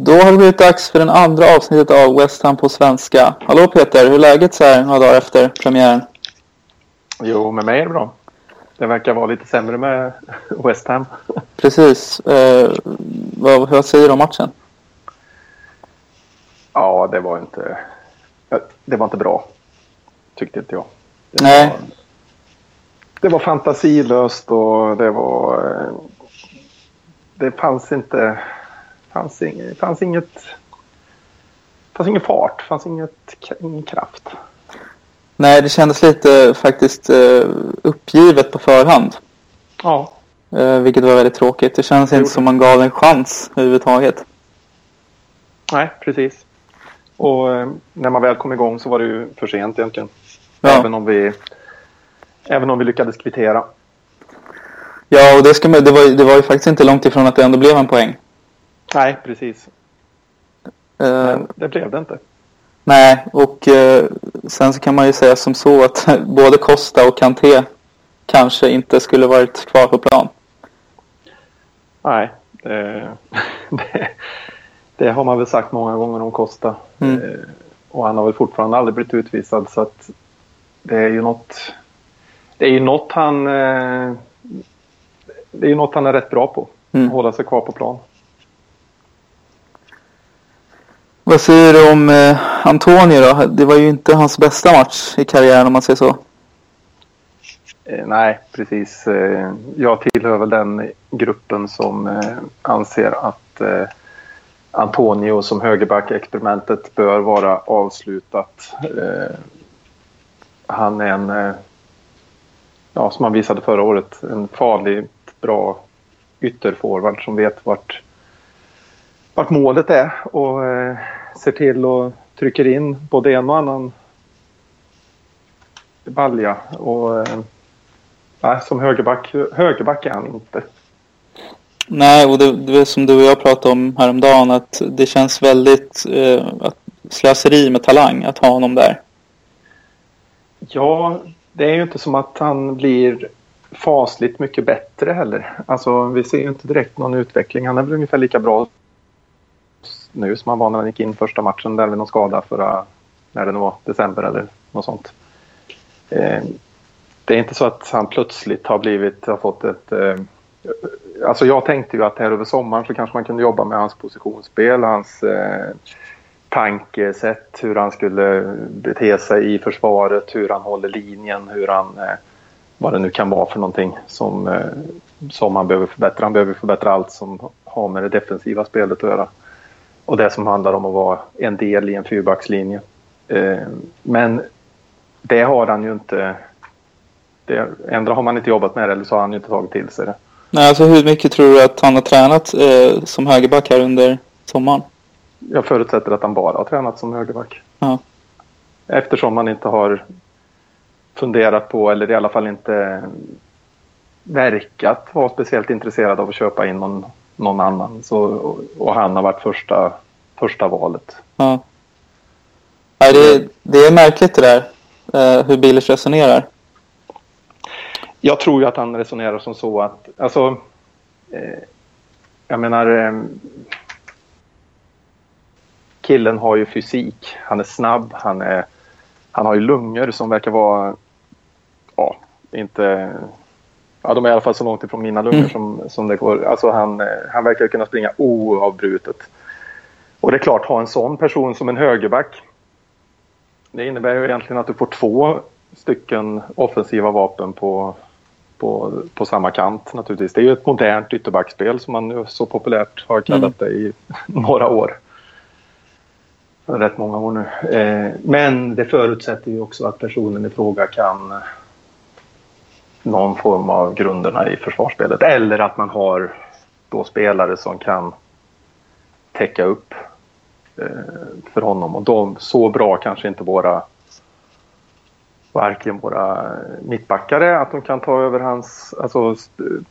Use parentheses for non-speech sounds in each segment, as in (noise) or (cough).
Då har det blivit dags för den andra avsnittet av West Ham på svenska. Hallå Peter, hur är läget så här några dagar efter premiären? Jo, med mig är det bra. Det verkar vara lite sämre med (laughs) West Ham. Precis. Eh, vad, vad säger du om matchen? Ja, det var inte... Det var inte bra. Tyckte inte jag. Det Nej. Var, det var fantasilöst och det var... eh, Det fanns inte... fanns inget... fanns inget fanns ingen fart, fanns inget, ingen kraft. Nej, det kändes lite faktiskt eh, uppgivet på förhand. Ja. Eh, vilket var väldigt tråkigt. Det kändes Det inte som man gav en chans överhuvudtaget. Nej, precis. Och eh, när man väl kom igång så var det ju för sent egentligen. Ja. Även om vi även om vi lyckades kvittera. Ja, och det, ska man, det, var, det var ju faktiskt inte långt ifrån att det ändå blev en poäng. Nej, precis. Eh, Men det blev det inte. Nej, och eh, sen så kan man ju säga som så att (laughs) både Costa och Kanté kanske inte skulle varit kvar på plan. Nej, det, (laughs) det, det har man väl sagt många gånger om Costa. Mm. Eh, Och han har väl fortfarande aldrig blivit utvisad så att det är ju något. Det är ju något han. Det är ju något han är rätt bra på. Mm. Hålla sig kvar på plan. Vad säger du om eh, Antonio då? Det var ju inte hans bästa match i karriären om man säger så. Eh, nej, precis. Eh, jag tillhör väl den gruppen som eh, anser att eh, Antonio som högerback-experimentet bör vara avslutat. Eh, han är en, eh, ja, som han visade förra året, en farligt bra ytterforward som vet vart, vart målet är och eh, ser till och trycker in både en och annan balja. Och, eh, Nej, som högerback, högerback är han inte. Nej, och det, det är som du och jag pratade om häromdagen att det känns väldigt eh, att slöseri med talang att ha honom där. Ja, det är ju inte som att han blir fasligt mycket bättre heller. Alltså, vi ser ju inte direkt någon utveckling. Han är väl ungefär lika bra nu som han var när han gick in första matchen där med någon skada förra, när det nu var, december eller något sånt. Eh, det är inte så att han plötsligt har blivit, har fått ett... Eh, alltså jag tänkte ju att här över sommaren så kanske man kunde jobba med hans positionsspel, hans eh, tankesätt, hur han skulle bete sig i försvaret, hur han håller linjen, hur han... Eh, vad det nu kan vara för någonting som, eh, som han behöver förbättra. Han behöver förbättra allt som har med det defensiva spelet att göra. Och det som handlar om att vara en del i en fyrbackslinje. Eh, men det har han ju inte... Det, ändå har man inte jobbat med det eller så har han ju inte tagit till sig det. Nej, alltså hur mycket tror du att han har tränat eh, som högerback här under sommaren? Jag förutsätter att han bara har tränat som högerback. Ja. Eftersom man inte har funderat på, eller i alla fall inte verkat vara speciellt intresserad av att köpa in någon, någon annan. Så, och, han har varit första, första valet. Ja. Nej, det, det är märkligt det där. Eh, hur Billers resonerar. Jag tror ju att han resonerar som så att, alltså, eh, jag menar, eh, killen har ju fysik. Han är snabb, han, är, han har ju lungor som verkar vara, ja, inte, ja de är i alla fall så långt ifrån mina lungor Mm. som, som det går. Alltså han, eh, han verkar kunna springa oavbrutet. Och det är klart, ha en sån person som en högerback, det innebär ju egentligen att du får två stycken offensiva vapen på, på, på samma kant naturligtvis. Det är ju ett modernt ytterbackspel som man så populärt har kallat det i (laughs) några år. Rätt många år nu. Eh, men det förutsätter ju också att personen i fråga kan någon form av grunderna i försvarsspelet. Eller att man har då spelare som kan täcka upp eh, för honom. Och de, så bra kanske inte våra varken våra mittbackare, är, att de kan ta över hans, alltså,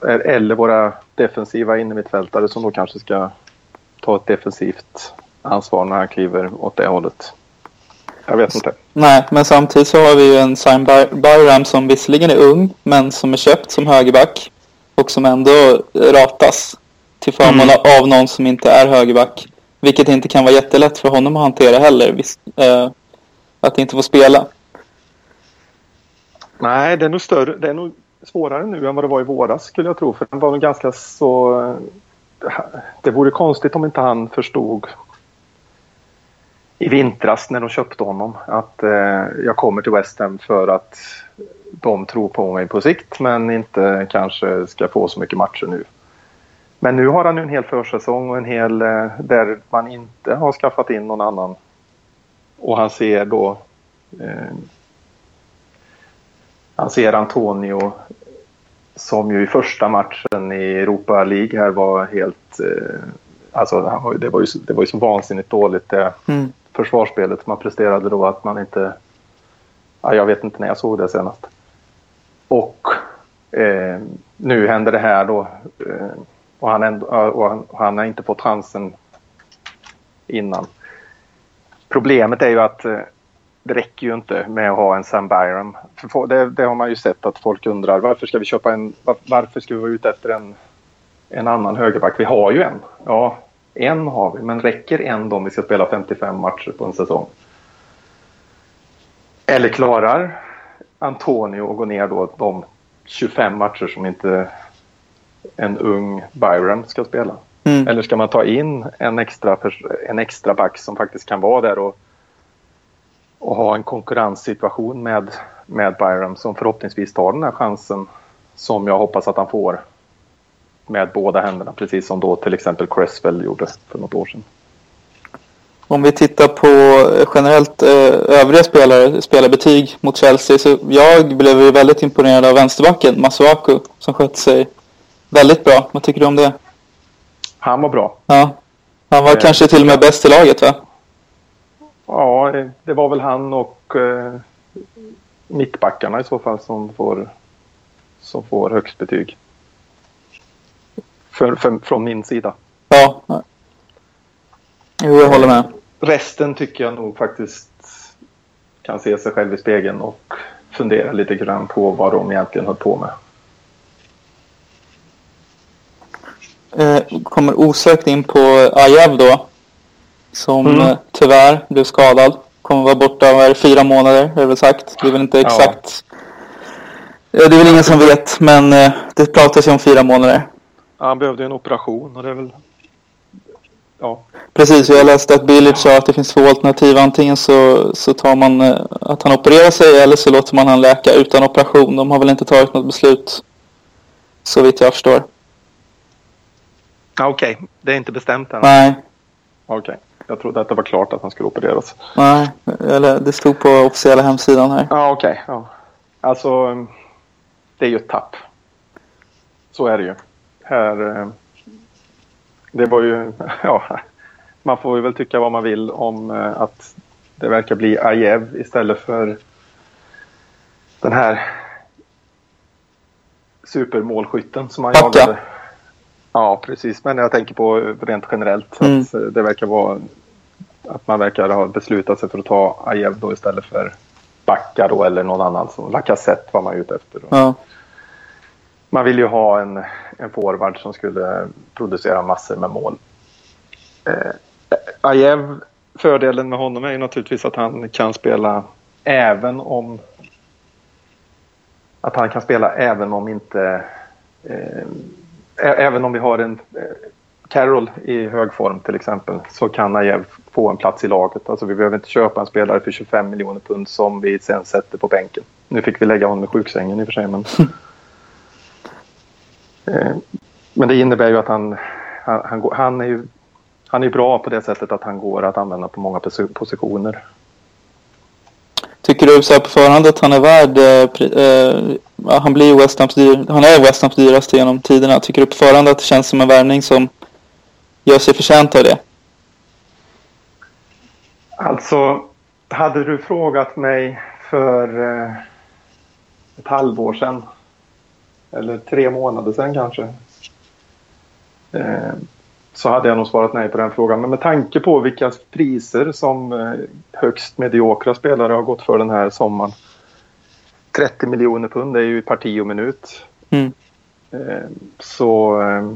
eh, eller våra defensiva innermittfältare som då kanske ska ta ett defensivt ansvar när han kliver åt det hållet. Jag vet inte. Nej, men samtidigt så har vi ju en Sign By- Byram som visserligen är ung, men som är köpt som högerback. Och som ändå ratas till förmån Mm. av någon som inte är högerback. Vilket inte kan vara jättelätt för honom att hantera heller. Visst, eh, att inte få spela. Nej, det är nog större. Det är nog svårare nu än vad det var i våras skulle jag tro. För den var nog ganska så... Det vore konstigt om inte han förstod i vintras när de köpte honom att eh, jag kommer till West Ham för att de tror på mig på sikt men inte kanske ska få så mycket matcher nu. Men nu har han en hel försäsong och en hel eh, där man inte har skaffat in någon annan. Och han ser då eh, han ser Antonio som ju i första matchen i Europa League här var helt... Eh, alltså det var, ju, det var ju så vansinnigt dåligt det mm försvarsspelet man presterade då att man inte... Ja, jag vet inte när jag såg det senast. Och eh, nu händer det här då. Eh, och, han ändå, och han, och han har inte fått chansen innan. Problemet är ju att eh, det räcker ju inte med att ha en Sam Byron. Det, det, har man ju sett att folk undrar varför ska vi köpa en, varför ska vi vara ute efter en, en annan högerback? Vi har ju en. Ja, en har vi, men räcker en om vi ska spela 55 matcher på en säsong? Eller klarar Antonio att gå ner då de 25 matcher som inte en ung Byram ska spela? Mm. Eller ska man ta in en extra, en extra back som faktiskt kan vara där och och ha en konkurrenssituation med, med Byram som förhoppningsvis tar den här chansen som jag hoppas att han får med båda händerna, precis som då till exempel Cresswell gjorde för något år sedan. Om vi tittar på generellt eh, övriga spelare, spelarbetyg mot Chelsea, så jag blev väldigt imponerad av vänsterbacken Masuaku som skötte sig väldigt bra. Vad tycker du om det? Han var bra. Ja. Han var eh, kanske till och med bäst i laget va? Ja, det var väl han och eh, mittbackarna i så fall som får, som får högst betyg. För, för, från min sida. Ja. Jo, jag håller med. Resten tycker jag nog faktiskt kan se sig själv i spegeln och fundera lite grann på vad de egentligen höll på med. Eh, kommer osökt in på Ajev då. Som mm. Eh, tyvärr blev skadad. Kommer vara borta var fyra månader, är det väl sagt. Det är väl inte exakt. Ja. Det är väl ingen som vet, men eh, det pratas ju om fyra månader. Han behövde en operation och det är väl... Ja. Precis, jag läste att Billard sa att det finns två alternativ. Antingen så, så tar man eh, att han opererar sig eller så låter man han läka utan operation. De har väl inte tagit något beslut så vitt jag förstår. Okej, okay. det är inte bestämt än? Nej. Okej. Okay. Jag trodde att det var klart att han skulle opereras. Nej, eller det stod på officiella hemsidan här. Ja, okej. Okay, ja. Alltså, det är ju ett tapp. Så är det ju. Här, eh, det var ju, (laughs) ja, man får ju väl tycka vad man vill om eh, att det verkar bli Ajev istället för den här supermålskytten som han Backa. jagade. Ja, precis. Men jag tänker på rent generellt. Mm. Att det verkar vara att man verkar ha beslutat sig för att ta Ajev då istället för Backa då eller någon annan. Som Lacazette var man ute efter. Ja. Man vill ju ha en, en forward som skulle producera massor med mål. Eh, Ajev, fördelen med honom är ju naturligtvis att han kan spela även om att han kan spela även om inte eh, även om vi har en eh, Carroll i hög form till exempel så kan Ajev få en plats i laget. Alltså vi behöver inte köpa en spelare för 25 miljoner pund som vi sen sätter på bänken. Nu fick vi lägga honom i sjuksängen i och för sig men... (laughs) Eh, men det innebär ju att han, han, han, han, är ju han är bra på det sättet att han går att använda på många positioner. Tycker du så här på förhand att han är värd... Eh, eh han blir West Hams dyr, han är West Hams dyraste genom tiderna. Tycker du på förhand att det känns som en värvning som gör sig förtjänt av det? Alltså, hade du frågat mig för eh, ett halvår sedan eller tre månader sedan kanske eh, så hade jag nog svarat nej på den frågan. Men med tanke på vilka priser som eh, högst mediokra spelare har gått för den här sommaren. 30 miljoner pund är ju parti och minut. Mm. Eh, så eh,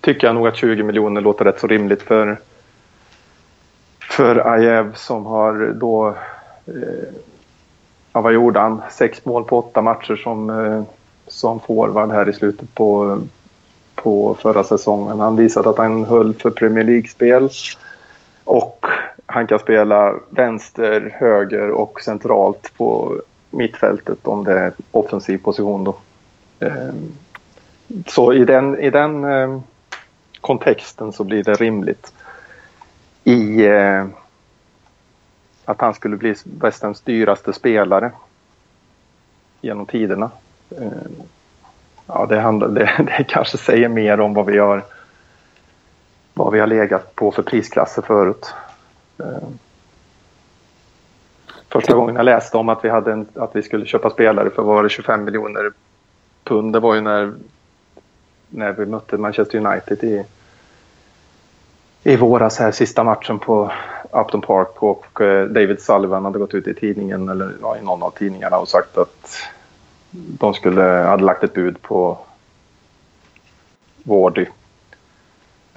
tycker jag nog att 20 miljoner låter rätt så rimligt för för Ajev som har då, eh, ja, vad gjorde han? Sex mål på åtta matcher som, eh, som forward här i slutet på, på förra säsongen. Han visade att han höll för Premier League-spel och han kan spela vänster, höger och centralt på mittfältet om det är offensiv position då. Ehm, så i den, i den ehm, kontexten så blir det rimligt i eh, att han skulle bli västerns dyraste spelare genom tiderna. Ja, det, handlar, det, (laughs) det kanske säger mer om vad vi har vad vi har legat på för prisklasser förut. Första gången jag läste om att vi, hade en, att vi skulle köpa spelare för var det 25 miljoner pund. Det var ju när, när vi mötte Manchester United i, i våras här sista matchen på Upton Park och eh, David Sullivan hade gått ut i tidningen eller ja, i någon av tidningarna och sagt att de skulle, hade lagt ett bud på Wardy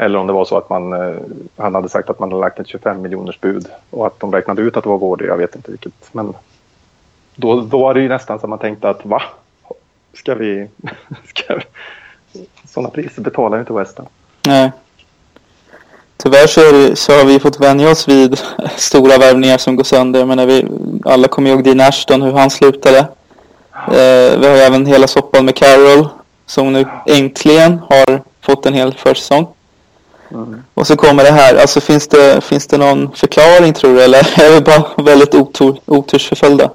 eller om det var så att man, eh, han hade sagt att man hade lagt ett 25 miljoners bud och att de räknade ut att det var Wardy. Jag vet inte vilket. Men då, då var det ju nästan som man tänkte att va? Ska vi... (laughs) Ska vi sådana priser betalar ju inte West Nej. Tyvärr så, det, så, har vi fått vänja oss vid (laughs) stora värvningar som går sönder. Men när vi, alla kommer ihåg Dean Ashton, hur han slutade. Eh, vi har även hela soppan med Carroll som nu äntligen har fått en hel försäsong. Mm. Och så kommer det här. Alltså finns det, finns det någon förklaring tror du? Eller (laughs) är vi bara väldigt otur, otursförföljda?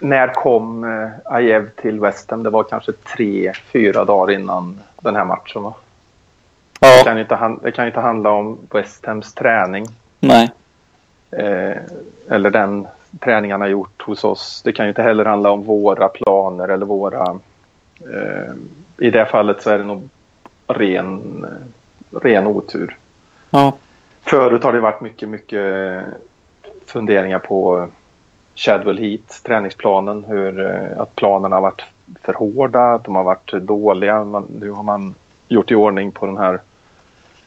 När kom eh, Ajev till West Ham? Det var kanske tre, fyra dagar innan den här matchen va? Ja. Det kan ju inte, det kan inte handla om West Hams träning. Nej. Eh, eller den träning han har gjort hos oss. Det kan ju inte heller handla om våra planer eller våra Eh, I det fallet så är det nog ren, ren otur. Ja. Förut har det varit mycket, mycket funderingar på Shadwell Heat, träningsplanen, hur, eh, att planerna har varit för hårda, att de har varit dåliga. Man, nu har man gjort i ordning på den här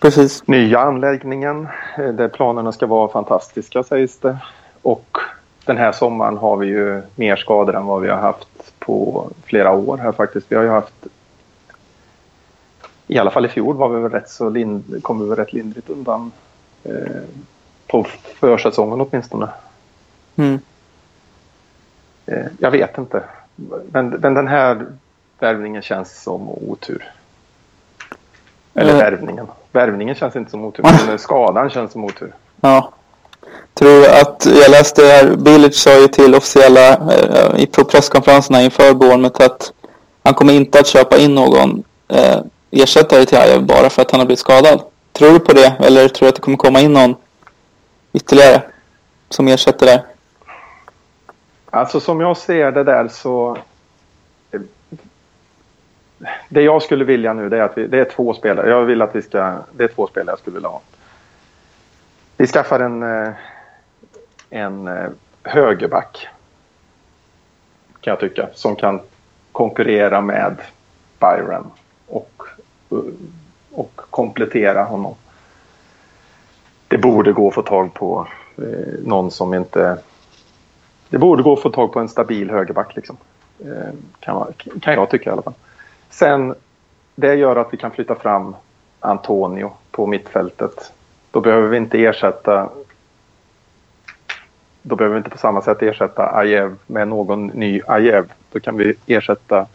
Precis. nya anläggningen eh, där planerna ska vara fantastiska sägs det. Och den här sommaren har vi ju mer skador än vad vi har haft på flera år här faktiskt. Vi har ju haft i alla fall i fjol var vi väl rätt så lind, kom vi väl rätt lindrigt undan eh, på försäsongen åtminstone. Mm. Eh, jag vet inte. Men, men den här värvningen känns som otur. Eller mm. värvningen. Värvningen känns inte som otur, men (laughs) skadan känns som otur. Ja. Tror att, jag läste här, Bilic sa ju till officiella eh, på presskonferenserna inför Bournemouth att han kommer inte att köpa in någon eh, ersättare till Ajev bara för att han har blivit skadad. Tror du på det eller tror du att det kommer komma in någon ytterligare som ersätter där? Alltså som jag ser det där så det jag skulle vilja nu det är att vi, det är två spelare. Jag vill att vi ska, det är två spelare jag skulle vilja ha. Vi skaffar en, eh, en eh, högerback. Kan jag tycka. Som kan konkurrera med Byron och, eh, och komplettera honom. Det borde gå att få tag på eh, någon som inte... Det borde gå att få tag på en stabil högerback liksom. Eh, kan, kan jag tycka i alla fall. Sen, det gör att vi kan flytta fram Antonio på mittfältet. Då behöver vi inte ersätta då behöver vi inte på samma sätt ersätta Ajev med någon ny Ajev. Då kan vi ersätta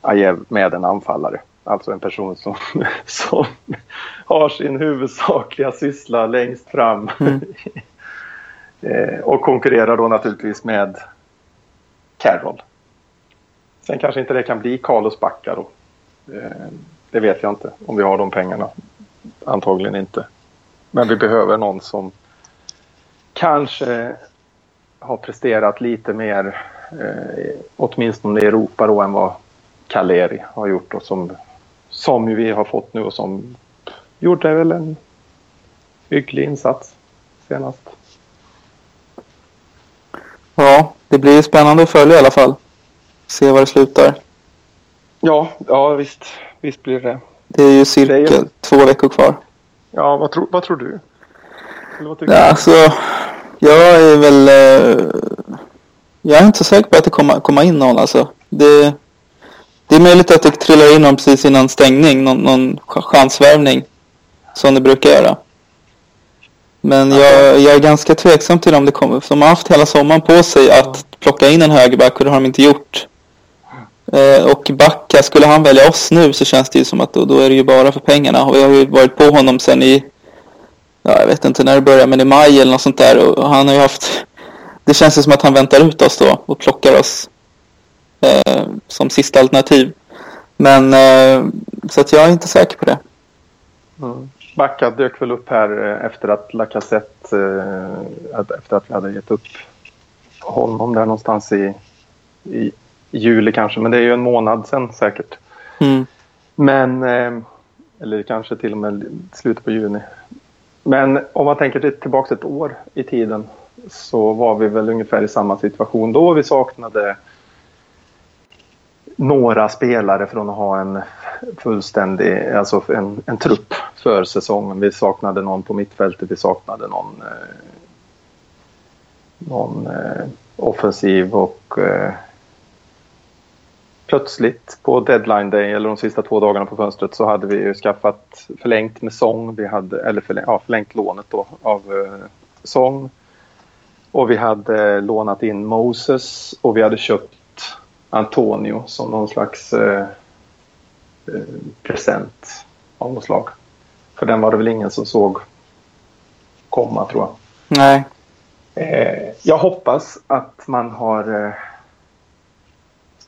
Ajev med en anfallare. Alltså en person som, (laughs) som har sin huvudsakliga syssla längst fram. Mm. (laughs) Eh, och konkurrerar då naturligtvis med Carroll. Sen kanske inte det kan bli Carlos Bacca då. Eh, det vet jag inte om vi har de pengarna. Antagligen inte. Men vi behöver någon som kanske har presterat lite mer, eh, åtminstone i Europa då, än vad Caleri har gjort och som, som vi har fått nu och som gjorde väl en hygglig insats senast. Ja, det blir spännande att följa i alla fall. Se var det slutar. Ja, ja visst, visst blir det. Det är ju cirka två veckor kvar. Ja, vad, tro, vad tror du? Vad ja, alltså, jag är väl... Eh, jag är inte så säker på att det kommer komma in någon alltså. Det, det är möjligt att det trillar in någon precis innan stängning, någon, någon chansvärvning. Som det brukar göra. Men jag, jag, är ganska tveksam till om det kommer. För de har haft hela sommaren på sig att plocka in en högerback och det har de inte gjort. Eh, och Backa, skulle han välja oss nu så känns det ju som att då, då är det ju bara för pengarna. Och vi har ju varit på honom sen i, ja, jag vet inte när det börjar, men i maj eller något sånt där. Och han har ju haft, (laughs) det känns ju som att han väntar ut oss då och plockar oss eh, som sista alternativ. Men eh, så att jag är inte säker på det. Mm. Backa dök väl upp här eh, efter att Lacazette, eh, efter att vi hade gett upp honom där någonstans i, i juli kanske, men det är ju en månad sen säkert. Mm. Men, eh, eller kanske till och med slutet på juni. Men om man tänker tillbaka ett år i tiden så var vi väl ungefär i samma situation då. Vi saknade några spelare från att ha en fullständig, alltså en, en trupp för säsongen. Vi saknade någon på mittfältet, vi saknade någon, eh, någon eh, offensiv och eh, plötsligt på deadline day eller de sista två dagarna på fönstret så hade vi ju skaffat förlängt med sång. Vi hade, eller förlängt, ja, förlängt lånet då av eh, sång. Och vi hade lånat in Moses och vi hade köpt Antonio som någon slags eh, eh, present av något slag. För den var det väl ingen som såg komma tror jag. Nej. Eh, jag hoppas att man har eh,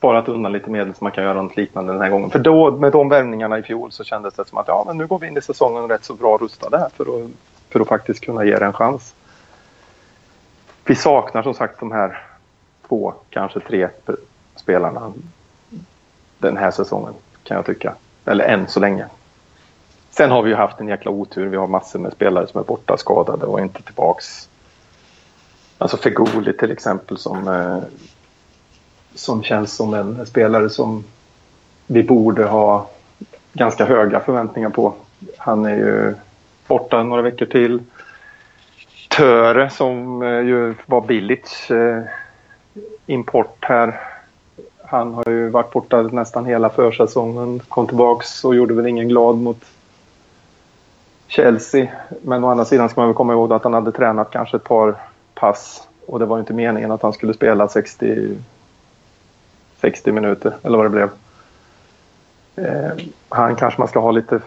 sparat undan lite medel så man kan göra något liknande den här gången. För då med de värvningarna i fjol så kändes det som att ja, men nu går vi in i säsongen rätt så bra rustade här för att, för att faktiskt kunna ge det en chans. Vi saknar som sagt de här två, kanske tre spelarna den här säsongen kan jag tycka. Eller än så länge. Sen har vi ju haft en jäkla otur. Vi har massor med spelare som är borta skadade och inte tillbaks. Alltså Fegoli till exempel som, eh, som känns som en spelare som vi borde ha ganska höga förväntningar på. Han är ju borta några veckor till. Töre som eh, ju var Billits eh, import här han har ju varit borta nästan hela försäsongen. Kom tillbaks och gjorde väl ingen glad mot Chelsea. Men å andra sidan ska man väl komma ihåg att han hade tränat kanske ett par pass. Och det var ju inte meningen att han skulle spela 60, 60 minuter eller vad det blev. Eh, han kanske man ska ha lite...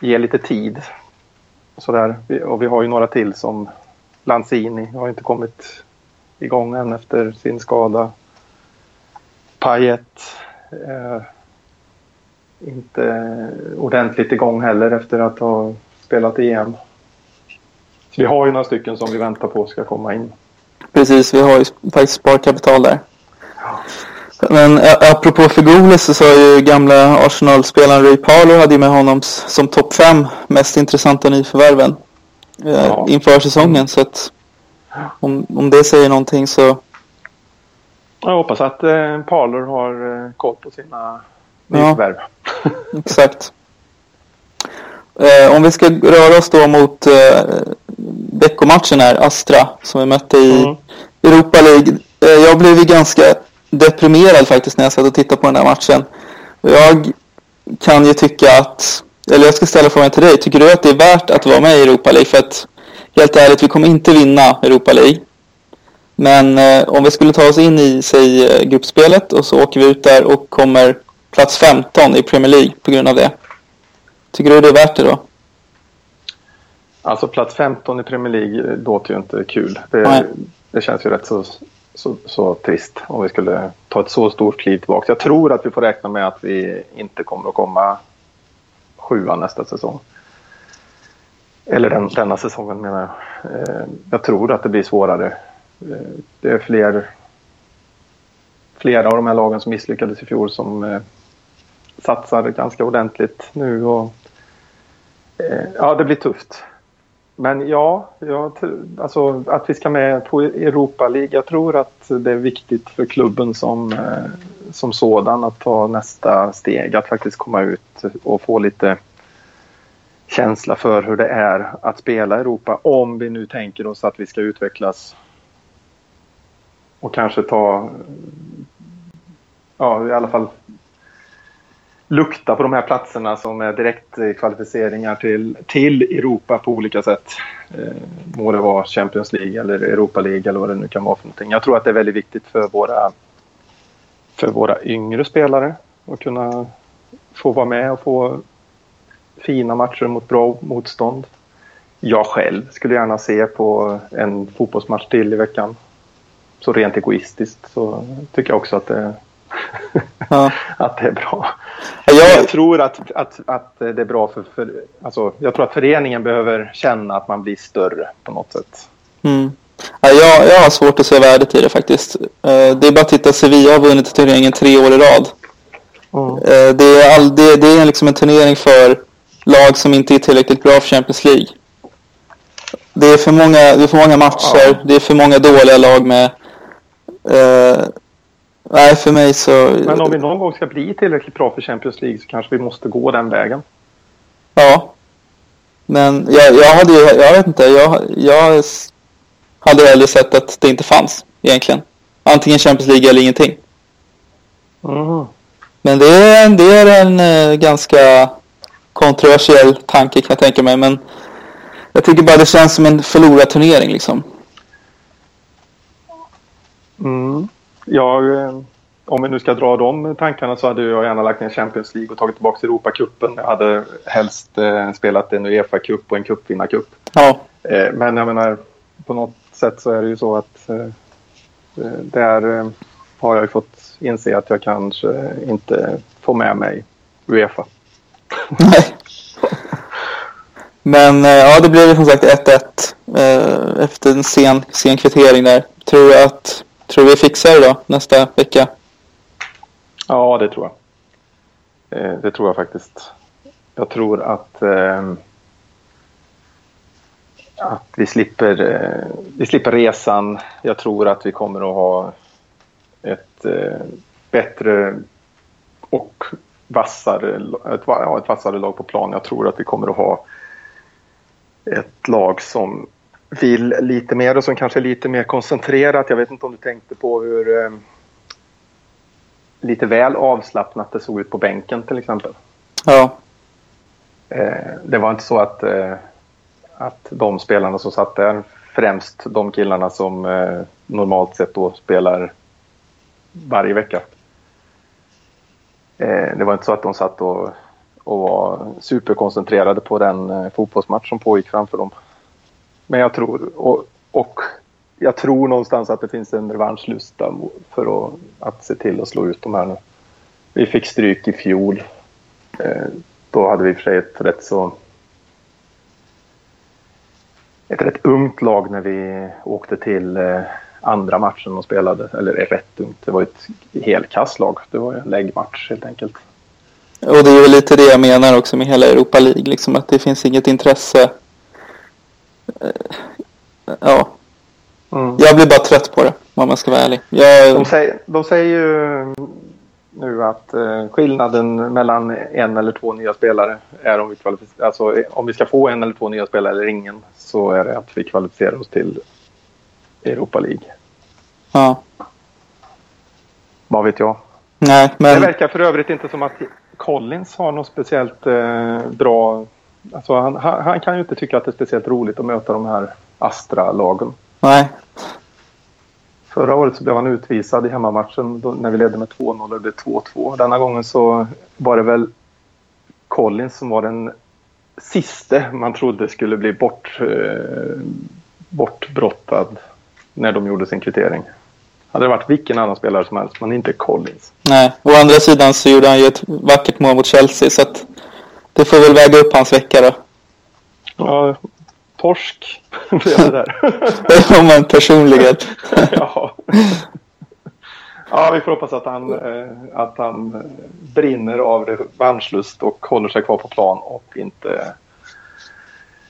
Ge lite tid. Sådär. Och vi har ju några till som Lanzini har inte kommit igång än efter sin skada. Payet eh, inte ordentligt igång heller efter att ha spelat EM. Så vi har ju några stycken som vi väntar på ska komma in. Precis, vi har ju faktiskt sparkapital där. Men apropå Figolis så sa ju gamla Arsenal-spelaren Ray Parlour hade ju med honom som topp fem mest intressanta nyförvärven ja. inför säsongen. Så att om, om det säger någonting så jag hoppas att eh, Parler har eh, koll på sina nyförvärv. Ja, (laughs) (laughs) exakt. Eh, om vi ska röra oss då mot eh, veckomatchen här, Astra, som vi mötte i mm. Europa League. Eh, jag blev ganska deprimerad faktiskt när jag satt och tittade på den här matchen. Jag kan ju tycka att, eller jag ska ställa frågan till dig, tycker du att det är värt att vara med i Europa League? För att helt ärligt, vi kommer inte vinna Europa League. Men eh, om vi skulle ta oss in i, säg, eh, gruppspelet och så åker vi ut där och kommer plats 15 i Premier League på grund av det. Tycker du det är värt det då? Alltså plats 15 i Premier League låter ju inte kul. Det, det känns ju rätt så, så, så, trist om vi skulle ta ett så stort kliv tillbaka. Jag tror att vi får räkna med att vi inte kommer att komma sjua nästa säsong. Eller den, denna säsongen menar jag. Eh, jag tror att det blir svårare eh, det är fler, flera av de här lagen som misslyckades i fjol som eh, satsar ganska ordentligt nu. Och, ja, det blir tufft. Men ja, jag, alltså att vi ska med på Europa League. Jag tror att det är viktigt för klubben som, eh, som sådan att ta nästa steg. Att faktiskt komma ut och få lite känsla för hur det är att spela i Europa. Om vi nu tänker oss att vi ska utvecklas och kanske ta, ja i alla fall lukta på de här platserna som är direktkvalificeringar till, till Europa på olika sätt. Eh, må det vara Champions League eller Europa League eller vad det nu kan vara för någonting. Jag tror att det är väldigt viktigt för våra, för våra yngre spelare att kunna få vara med och få fina matcher mot bra motstånd. Jag själv skulle gärna se på en fotbollsmatch till i veckan. Så rent egoistiskt så tycker jag också att det, ja. (laughs) att det är bra. Jag, jag tror att, att, att det är bra för, för alltså, jag tror att föreningen behöver känna att man blir större på något sätt. Mm. Ja, jag, jag har svårt att se värdet i det faktiskt. Eh, det är bara att titta, Sevilla har vunnit turneringen tre år i rad. Mm. Det, är all, det, det är liksom en turnering för lag som inte är tillräckligt bra för Champions League. Det är för många, det är för många matcher, ja. det är för många dåliga lag med. Uh, nej, för mig så... Men om vi någon gång ska bli tillräckligt bra för Champions League så kanske vi måste gå den vägen. Ja. Men jag, jag hade ju, jag vet inte, jag, jag hade hellre sett att det inte fanns egentligen. Antingen Champions League eller ingenting. Mm. Men det är, det är en eh, ganska kontroversiell tanke kan jag tänka mig. Men jag tycker bara det känns som en förlorad turnering liksom. Mm. Jag, eh, om vi nu ska dra de tankarna så hade jag gärna lagt ner Champions League och tagit tillbaka Europacupen. Jag hade helst eh, spelat en Uefa-cup och en cupvinnarcup. Ja. Eh, men jag menar, på något sätt så är det ju så att där har jag ju fått inse att jag kanske inte får med mig Uefa. Nej. Men ja, det blev som sagt 1-1 eh, efter en sen, sen kvittering där. Tror du att tror vi fixar det då nästa vecka? Ja, det tror jag. Eh, det tror jag faktiskt. Jag tror att, eh, att vi, slipper, eh, vi slipper resan. Jag tror att vi kommer att ha ett eh, bättre och vassare, ett, ja, ett vassare lag på plan. Jag tror att vi kommer att ha ett lag som vill lite mer och som kanske är lite mer koncentrerat. Jag vet inte om du tänkte på hur eh, lite väl avslappnat det såg ut på bänken till exempel. Ja. Eh, det var inte så att, eh, att de spelarna som satt där, främst de killarna som eh, normalt sett då spelar varje vecka. Eh, det var inte så att de satt och och var superkoncentrerade på den eh, fotbollsmatch som pågick framför dem. Men jag tror, och, och jag tror någonstans att det finns en revanschlusta för att, att se till att slå ut de här nu. Vi fick stryk i fjol. Eh, då hade vi i och för sig ett rätt så ett rätt ungt lag när vi åkte till eh, andra matchen och spelade. Eller rätt ungt, det var ett helkastlag. Det var en läggmatch helt enkelt. Och det är väl lite det jag menar också med hela Europa League, liksom att det finns inget intresse. Ja. Mm. Jag blir bara trött på det, om man ska vara ärlig. Jag... De, säger, de säger ju nu att eh, skillnaden mellan en eller två nya spelare är om vi alltså om vi ska få en eller två nya spelare eller ingen så är det att vi kvalificerar oss till Europa League. Ja. Vad vet jag? Nej, men... Det verkar för övrigt inte som att Collins har något speciellt eh, bra... Alltså han, han, han, kan ju inte tycka att det är speciellt roligt att möta de här Astra-lagen. Nej. Förra året så blev han utvisad i hemmamatchen då, när vi ledde med 2-0 och det blev 2-2. Denna gången så var det väl Collins som var den siste man trodde skulle bli bort, eh, bortbrottad när de gjorde sin kvittering. Hade det varit vilken annan spelare som helst, men inte Collins. Nej, å andra sidan så gjorde han ju ett vackert mål mot Chelsea, så det får väl väga upp hans vecka då. Ja, torsk (laughs) blev det där. det man personligen. (laughs) ja. ja, vi får hoppas att han, eh, att han brinner av revanschlust och håller sig kvar på plan och inte,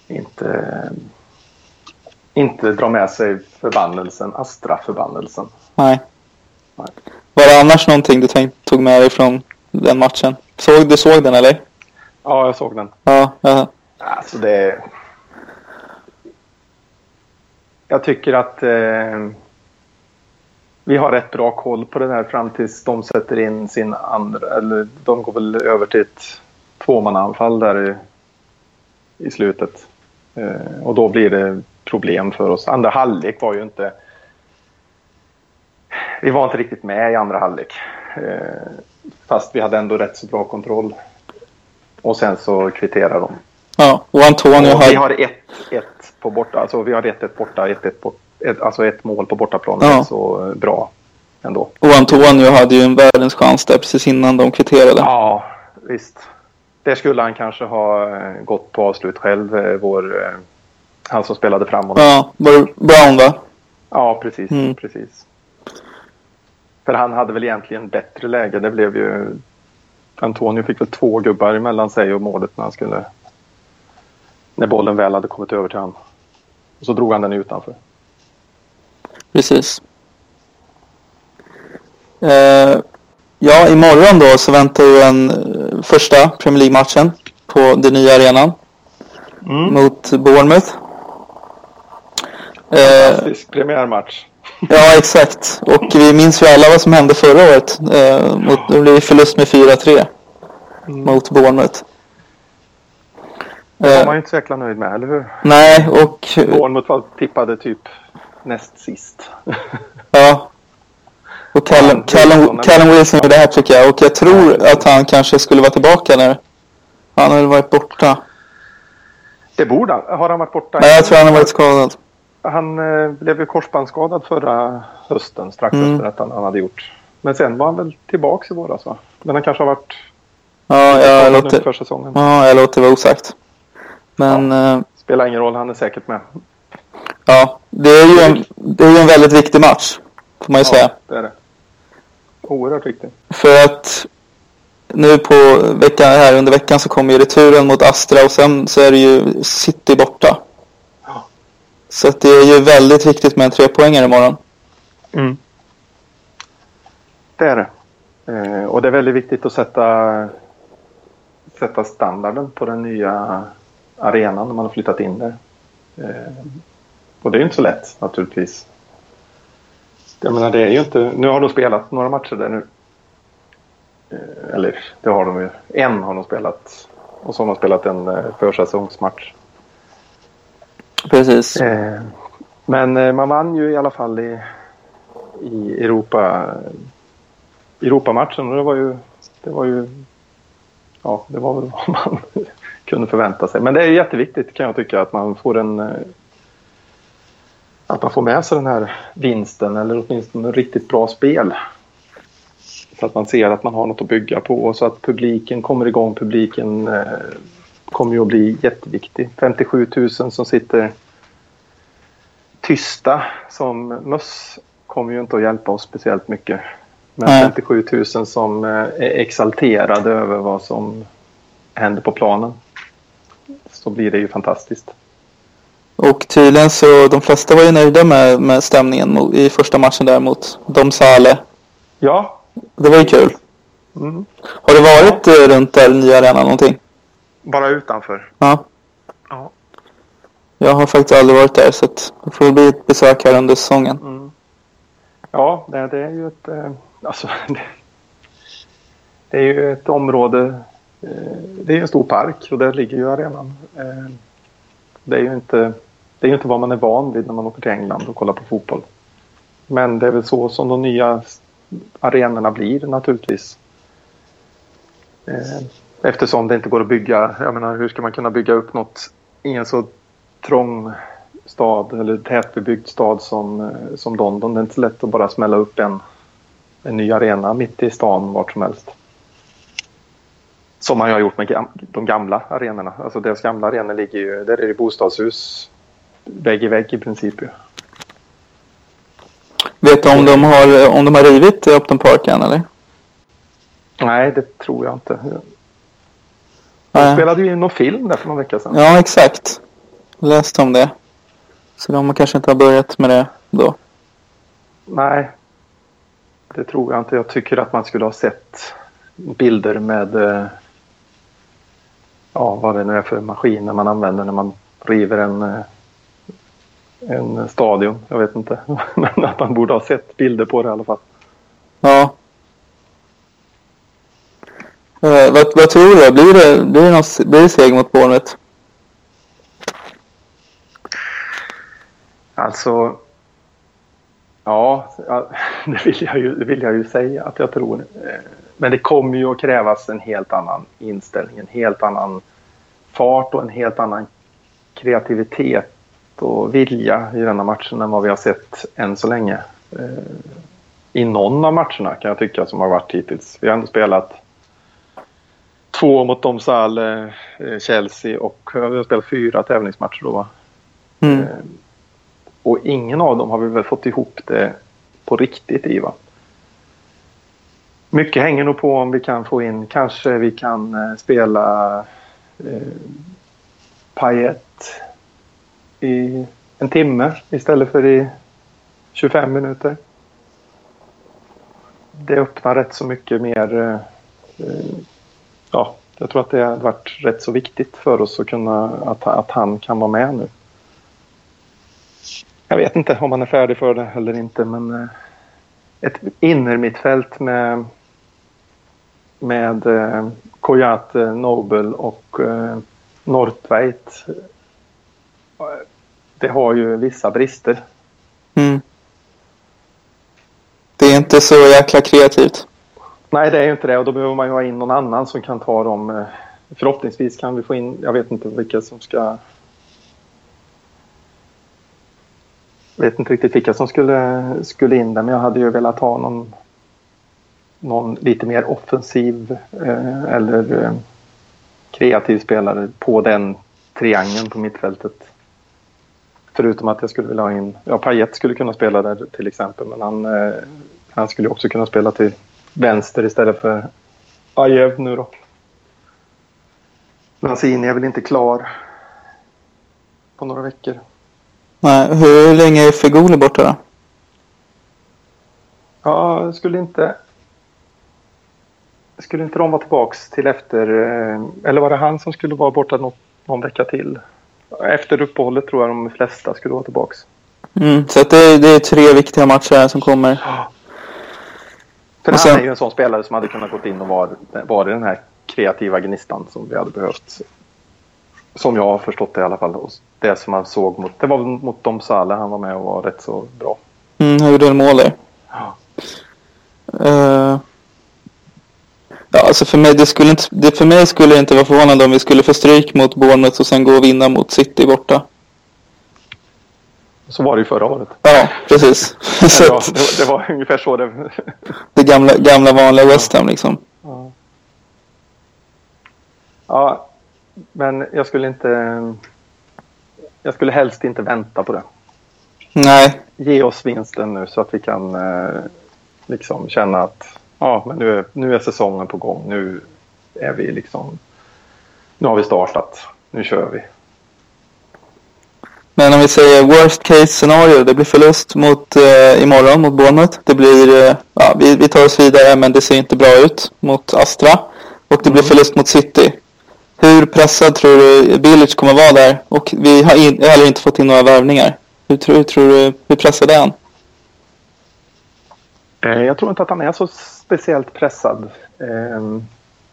inte inte dra med sig förbannelsen, Astra-förbannelsen. Nej. Nej. Var det annars någonting du tänkt, tog med dig från den matchen? Såg, du såg den eller? Ja, jag såg den. Ja, Alltså det... Jag tycker att eh, vi har rätt bra koll på det där fram tills de sätter in sin andra... Eller de går väl över till ett tvåmannaanfall där i, i slutet. Eh, och då blir det problem för oss. Andra halvlek var ju inte... Vi var inte riktigt med i andra halvlek. Eh, fast vi hade ändå rätt så bra kontroll. Och sen så kvitterar de. Ja, och Antonio och Vi har 1-1 på borta. Alltså vi har 1-1 borta, 1-1 bort, ett, alltså ett mål på bortaplan. Ja. Så bra ändå. Och Antonio hade ju en världens chans där precis innan de kvitterade. Ja, visst. Det skulle han kanske ha eh, gått på avslut själv, eh, vår, eh, han som spelade framåt. Ja, Brown va? Ja, precis. Mm. precis. För han hade väl egentligen bättre läge. Det blev ju... Antonio fick väl två gubbar mellan sig och målet när han skulle... När bollen väl hade kommit över till honom. Och så drog han den utanför. Precis. Eh, ja, imorgon då så väntar ju den eh, första Premier League-matchen på den nya arenan. Mm. Mot Bournemouth. Fantastisk eh, premiärmatch. (laughs) Ja, exakt. Och vi minns ju alla vad som hände förra året. Eh, mot, det blev förlust med 4-3 mm. mot Bournemouth. Det var man ju inte så jäkla nöjd med, eller hur? Nej, och... Bournemouth var tippade typ näst sist. (laughs) ja. Och Callum, Callum, Callum Wilson gjorde tycker jag. Och jag tror att han kanske skulle vara tillbaka nu. Han har varit borta. Det borde han. Har han varit borta? Nej, jag tror han har varit skadad. Han eh, blev ju korsbandsskadad förra hösten strax mm. efter att han, han, hade gjort. Men sen var han väl tillbaka i våras va? Men han kanske har varit ja, jag låter, för säsongen. Ja, jag låter vara osagt. Men... Ja, eh, spelar ingen roll, han är säkert med. Ja, det är ju en, det är en väldigt viktig match. Får man ju ja, säga. det är det. Oerhört viktig. För att nu på veckan, här under veckan så kommer ju returen mot Astra och sen så är det ju City borta. Så att det är ju väldigt viktigt med en trepoängare imorgon. Mm. Det är det. Eh, och det är väldigt viktigt att sätta, sätta standarden på den nya arenan när man har flyttat in där. Eh, och det är inte så lätt naturligtvis. Jag menar det är ju inte, nu har de spelat några matcher där nu. Eh, eller det har de ju, en har de spelat. Och så har de spelat en eh, försäsongsmatch. Precis. Eh, men eh, man vann ju i alla fall i, i Europa, Europamatchen och det var ju, det var ju, ja det var väl (laughs) vad man kunde förvänta sig. Men det är jätteviktigt kan jag tycka att man får en eh, att man får med sig den här vinsten eller åtminstone riktigt bra spel. Så att man ser att man har något att bygga på och så att publiken kommer igång. Publiken eh, kommer ju att bli jätteviktig. 57 000 som sitter tysta som möss kommer ju inte att hjälpa oss speciellt mycket. Men Nej. 57 000 som eh, är exalterade över vad som händer på planen. Så blir det ju fantastiskt. Och tydligen så de flesta var ju nöjda med, med stämningen i första matchen där mot Dom Sale. Ja. Det var ju kul. Mm. Har du varit ja. Eh, runt där nya arenan någonting? Bara utanför. Ja. ja. Jag har faktiskt aldrig varit där så det får bli ett besök här under säsongen. Mm. Ja, det, det, är ju ett... Eh, alltså, (laughs) det, det, är ju ett område... Eh, det är en stor park och där ligger ju arenan. Eh, det är ju inte, det är inte vad man är van vid när man åker till England och kollar på fotboll. Men det är väl så som de nya arenorna blir naturligtvis. Eftersom det inte går att bygga. Jag menar, hur ska man kunna bygga upp något i en så trång stad eller tätbebyggd stad som, eh, som London. Det är inte så lätt att bara smälla upp en, en ny arena mitt i stan vart som helst. Som man ju har gjort med de gamla arenorna. Alltså deras gamla arenor ligger ju, där är det bostadshus vägg i vägg i princip ju. Vet du om de har, om de har rivit Upton Park än eller? Nej, det tror jag inte. De spelade ju in någon film där för någon vecka sedan. Ja, exakt. Läste om det. Så de kanske inte har börjat med det då. Nej, det tror jag inte. Jag tycker att man skulle ha sett bilder med, eh, ja, vad det nu är för maskiner man använder när man river en, eh, en stadion. Jag vet inte. (laughs) Men att han borde ha sett bilder på det i alla fall. Ja. Eh, vad, vad tror du? Blir det, blir det, någon, blir det seger mot Bournemouth? Alltså, ja, (laughs) det vill, jag ju, det vill jag ju säga att jag tror. Eh, men det kommer ju att krävas en helt annan inställning, en helt annan fart och en helt annan kreativitet och vilja i denna matchen än vad vi har sett än så länge. Eh, I någon av matcherna kan jag tycka som har varit hittills. Vi har ändå spelat två mot Domsal, eh, Chelsea och vi har spelat fyra tävlingsmatcher då va? Mm. Eh, och ingen av dem har vi väl fått ihop det på riktigt i va? Mycket hänger nog på om vi kan få in, kanske vi kan spela eh, Payet i en timme istället för i 25 minuter. Det öppnar rätt så mycket mer. Eh, eh, ja, jag tror att det har varit rätt så viktigt för oss att kunna att, att han kan vara med nu. Jag vet inte om han är färdig för det eller inte men eh, ett innermittfält med med eh, Kojate, eh, Nobel och eh, Nordtveit det har ju vissa brister. Mm. Det är inte så jäkla kreativt. Nej, det är ju inte det och då behöver man ju ha in någon annan som kan ta dem. Eh, förhoppningsvis kan vi få in, jag vet inte vilka som ska... Jag vet inte riktigt vilka som skulle, skulle in där men jag hade ju velat ha någon, någon lite mer offensiv eh, eller eh, kreativ spelare på den triangeln på mittfältet. Förutom att jag skulle vilja ha in... Ja, Payet skulle kunna spela där till exempel. Men han, eh, han skulle också kunna spela till vänster istället för Ajev nu då. Lanzini är väl inte klar på några veckor. Nej, hur länge är Fegoli borta då? Ja, skulle inte... Skulle inte de vara tillbaks till efter... Eh, eller var det han som skulle vara borta något, någon vecka till? Efter uppehållet tror jag de flesta skulle vara tillbaka. Mm, så att det, det, är tre viktiga matcher som kommer. För sen, han är ju en sån spelare som hade kunnat gått in och vara var den här kreativa gnistan som vi hade behövt. Som jag har förstått det i alla fall. Och det som man såg mot, det var mot Dom Sale han var med och var rätt så bra. Mm, han gjorde en mål där. Ja. Uh, Ja, alltså för mig, det skulle inte, det för mig skulle det inte vara förvånande om vi skulle få stryk mot Bournemouth och sen gå och vinna mot City borta. Så var det ju förra året. Ja, precis. (laughs) så ja, det, var, det, var ungefär så det... det gamla, gamla vanliga West Ham liksom. Ja. ja, men jag skulle inte... Jag skulle helst inte vänta på det. Nej. Ge oss vinsten nu så att vi kan eh, liksom känna att ja, men nu är, nu är säsongen på gång. Nu är vi liksom... Nu har vi startat. Nu kör vi. Men om vi säger worst case scenario, det blir förlust mot, eh, imorgon mot Bournemouth. Det blir, eh, ja, vi, vi tar oss vidare men det ser inte bra ut mot Astra. Och det blir mm. förlust mot City. Hur pressad tror du Bilic kommer vara där? Och vi har in, heller inte fått in några värvningar. Hur tror, tror du, hur pressad är han? Eh, jag tror inte att han är så speciellt pressad.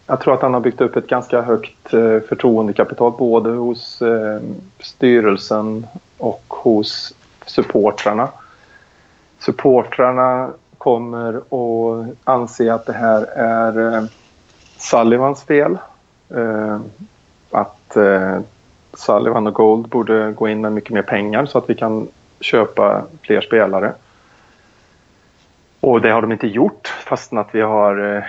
Jag tror att han har byggt upp ett ganska högt eh, förtroendekapital både hos eh, styrelsen och hos supportrarna. Supportrarna kommer att anse att det här är eh, Sullivans fel. Att Sullivan och Gold borde gå in med mycket mer pengar så att vi kan köpa fler spelare. Och det har de inte gjort fastän att vi har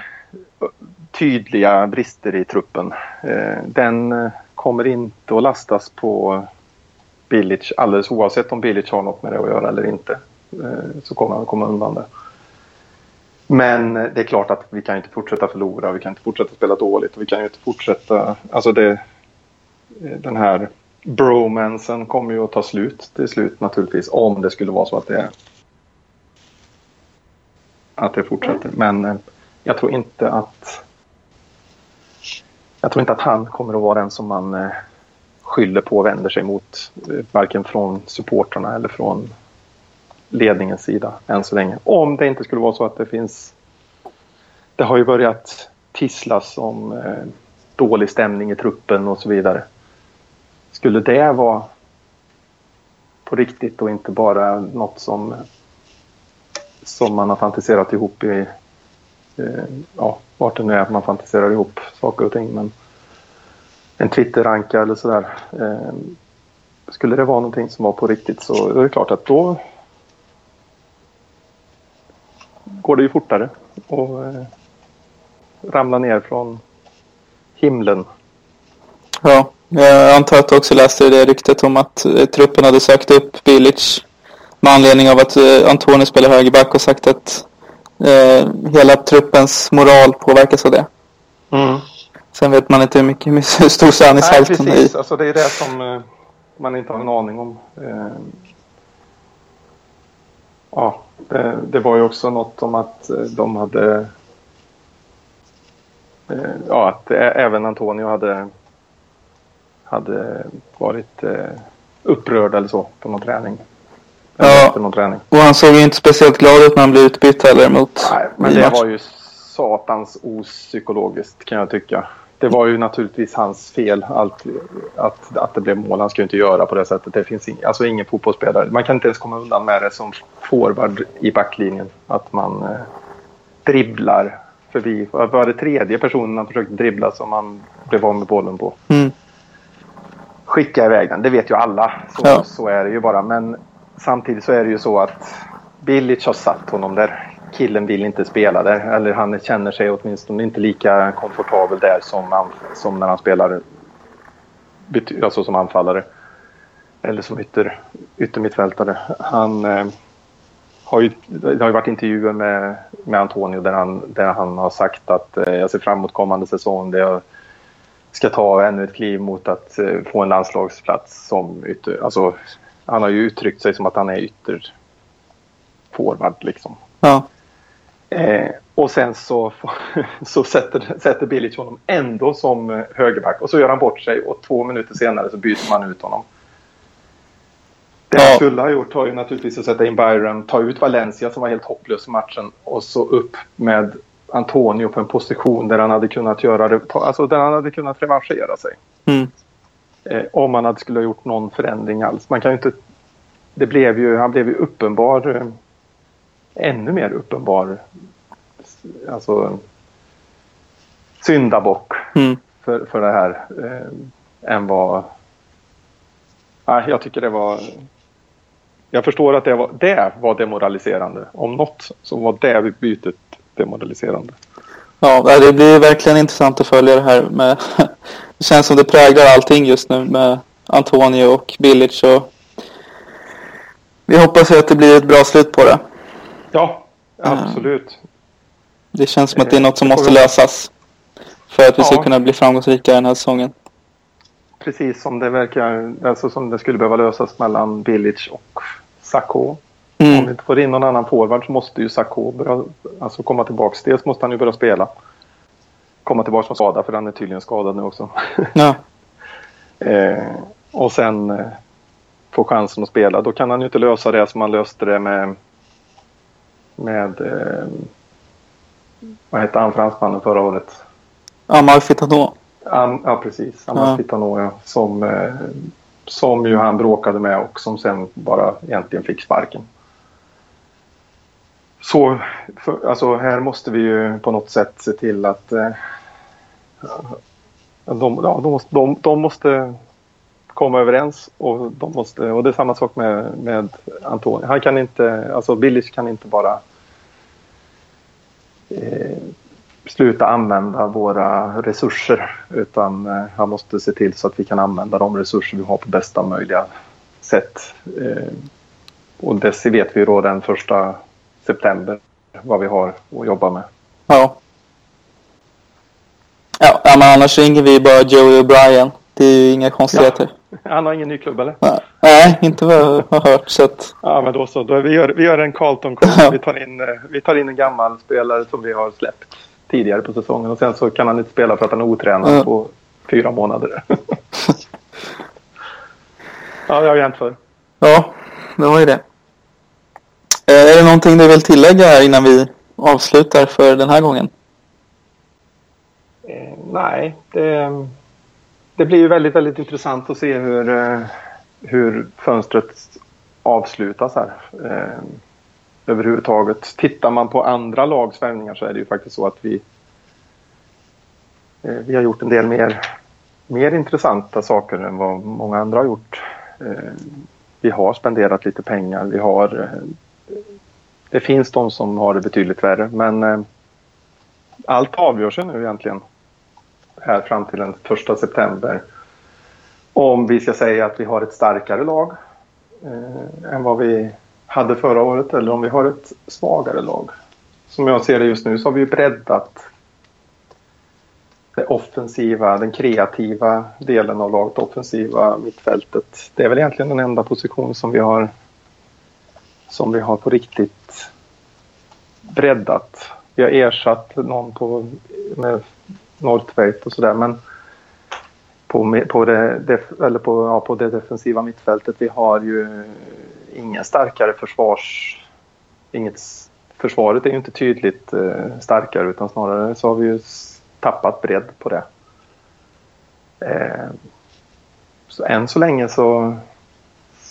tydliga brister i truppen. Eh, den eh, kommer inte att lastas på Bilic alldeles oavsett om Bilic har något med det att göra eller inte. Eh, så kommer han komma undan det. Men det är klart att vi kan inte fortsätta förlora, vi kan inte fortsätta spela dåligt och vi kan ju inte fortsätta... Alltså det, den här bromansen kommer ju att ta slut till slut naturligtvis om det skulle vara så att det att det fortsätter. Men jag tror inte att jag tror inte att han kommer att vara den som man eh, skyller på och vänder sig mot. Eh, varken från supportrarna eller från ledningens sida än så länge. Om det inte skulle vara så att det finns... Det har ju börjat tisslas om eh, dålig stämning i truppen och så vidare. Skulle det vara på riktigt och inte bara något som, som man har fantiserat ihop i... Ja, vart det nu är att man fantiserar ihop saker och ting. Men en Twitter-ranka eller sådär. Eh, skulle det vara någonting som var på riktigt så är det klart att då går det ju fortare och eh, ramla ner från himlen. Ja, jag antar att du också läste det ryktet om att eh, truppen hade sökt upp Bilic med anledning av att eh, Antoni spelar högerback och sagt att eh, hela truppens moral påverkas av det. Mm. Sen vet man inte hur, mycket, hur stor sanningshalten är. Nej, precis. Alltså, det är det som eh, man inte har en aning om. Eh, ja, det, det, var ju också något om att eh, de hade... Eh, ja, att även Antonio hade, hade varit eh, upprörd eller så på någon träning. Ja, någon träning. och han såg ju inte speciellt glad ut när han blev utbytt heller mot... Nej, men det var ju satans opsykologiskt kan jag tycka det var ju naturligtvis hans fel allt, att, att det blev mål. Han ska ju inte göra på det sättet. Det finns ing, alltså ingen fotbollsspelare. Man kan inte ens komma undan med det som forward i backlinjen. Att man eh, dribblar förbi. Var det tredje personen han försökte dribbla som han blev av med bollen på. Mm. Skicka iväg den. Det vet ju alla. Så, ja. så är det ju bara. Men samtidigt så är det ju så att Bilic har satt honom där killen vill inte spela där. Eller han känner sig åtminstone inte lika komfortabel där som, som när han spelar alltså som anfallare. Eller som ytter, yttermittfältare. Han eh, har ju, det har ju varit intervjuer med, med Antonio där han, där han har sagt att eh, jag ser fram emot kommande säsong där jag ska ta ännu ett kliv mot att eh, få en landslagsplats som ytter. Alltså, han har ju uttryckt sig som att han är ytter forward liksom. Ja. Eh, och sen så, (laughs) så sätter, sätter Bilic honom ändå som eh, högerback och så gör han bort sig och två minuter senare så byter man ut honom. Det han skulle ha gjort var ju naturligtvis att sätta in Byron, ta ut Valencia som var helt hopplös i matchen och så upp med Antonio på en position där han hade kunnat göra det, alltså där han hade kunnat revanschera sig. Mm. Eh, om han hade skulle ha gjort någon förändring alls. Man kan ju inte... Det blev ju, han blev ju uppenbar eh, ännu mer uppenbar alltså, syndabock mm. för, för det här eh, än vad... Nej, jag tycker det var... Jag förstår att det var, det var demoraliserande. Om något så var det bytet demoraliserande. Ja, det blir verkligen intressant att följa det här med... Det känns som det präglar allting just nu med Antonio och Bilic och vi hoppas att det blir ett bra slut på det. Ja, absolut. Det känns som att det är något som måste lösas. För att vi ska ja. kunna bli framgångsrika den här säsongen. Precis som det verkar, alltså som det skulle behöva lösas mellan Bilic och Sacco. Mm. Om vi inte får in någon annan forward så måste ju Sacco börja, alltså komma tillbaka. Dels måste han ju börja spela. Komma tillbaka från skada för han är tydligen skadad nu också. Ja. (laughs) eh, och sen eh, få chansen att spela. Då kan han ju inte lösa det som han löste det med med eh, vad hette han fransmannen förra året? Amar Fitano. Am, ja precis, Amar ja. Fitano ja, som, eh, som ju han bråkade med och som sen bara egentligen fick sparken. Så för, alltså här måste vi ju på något sätt se till att eh, de, ja, de, måste, de, de måste komma överens och, de måste, och det är samma sak med, med Antonio. Han kan inte, alltså Billich kan inte bara eh, sluta använda våra resurser utan eh, han måste se till så att vi kan använda de resurser vi har på bästa möjliga sätt. Eh, och det vet vi då den första september vad vi har att jobba med. Ja. Ja, men annars ringer vi bara Joey O'Brien. Det är ju inga konstigheter. Ja. Han har ingen ny klubb eller? Nej, inte vad jag har hört. Så att... Ja, men då så. Då vi, gör, vi gör en Carlton Crew. vi, tar in, eh, vi tar in en gammal spelare som vi har släppt. tidigare på säsongen och sen så kan han inte spela för att han är otränad mm. på fyra månader. (laughs) ja, det har hänt förr. Ja, det var ju det. Eh, är det någonting du vill tillägga här innan vi avslutar för den här gången? Eh, nej, det, det blir ju väldigt, väldigt intressant att se hur, eh, hur fönstret avslutas här. Överhuvudtaget. Tittar man på andra lags värvningar så är det ju faktiskt så att vi, vi har gjort en del mer, mer intressanta saker än vad många andra har gjort. Vi har spenderat lite pengar. Vi har, det finns de som har det betydligt värre men eh, allt avgör sig nu egentligen här fram till den första september. Om vi ska säga att vi har ett starkare lag eh, än vad vi hade förra året eller om vi har ett svagare lag. Som jag ser det just nu så har vi breddat det offensiva, den kreativa delen av laget, offensiva mittfältet. Det är väl egentligen den enda position som vi har som vi har på riktigt breddat. Vi har ersatt någon på, med Northwaite och sådär men på, på, det, eller på, ja, på det defensiva mittfältet vi har ju ingen starkare försvars... Inget, försvaret är ju inte tydligt eh, starkare utan snarare så har vi ju tappat bredd på det. Eh, så än så länge så,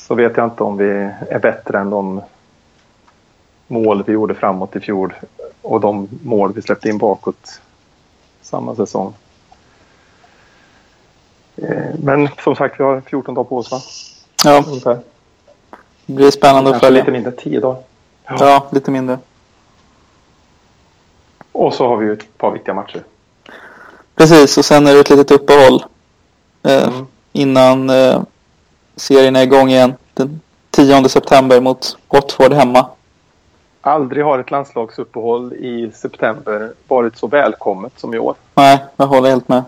så vet jag inte om vi är bättre än de mål vi gjorde framåt i fjol och de mål vi släppte in bakåt samma säsong. Eh, men som sagt, vi har 14 dagar på oss va? Ja. Ungefär. Det blir spännande att följa. lite mindre, 10 dagar. Ja. ja, lite mindre. Och så har vi ju ett par viktiga matcher. Precis, och sen är det ett litet uppehåll eh, mm. innan eh, serien är igång igen den 10 september mot Watford hemma. Aldrig har ett landslagsuppehåll i september varit så välkommet som i år. Nej, jag håller helt med.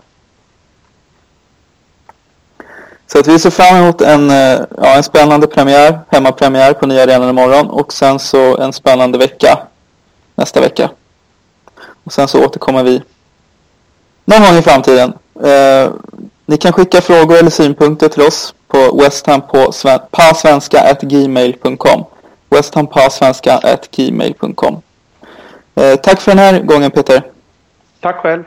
Så att vi ser fram emot en, eh, ja, en spännande premiär, hemmapremiär på nya arenan imorgon och sen så en spännande vecka nästa vecka. Och sen så återkommer vi någon gång i framtiden. Eh, ni kan skicka frågor eller synpunkter till oss på westham på pasvenska.gmail.com westhampasvenska.gmail.com eh, Tack för den här gången Peter. Tack själv.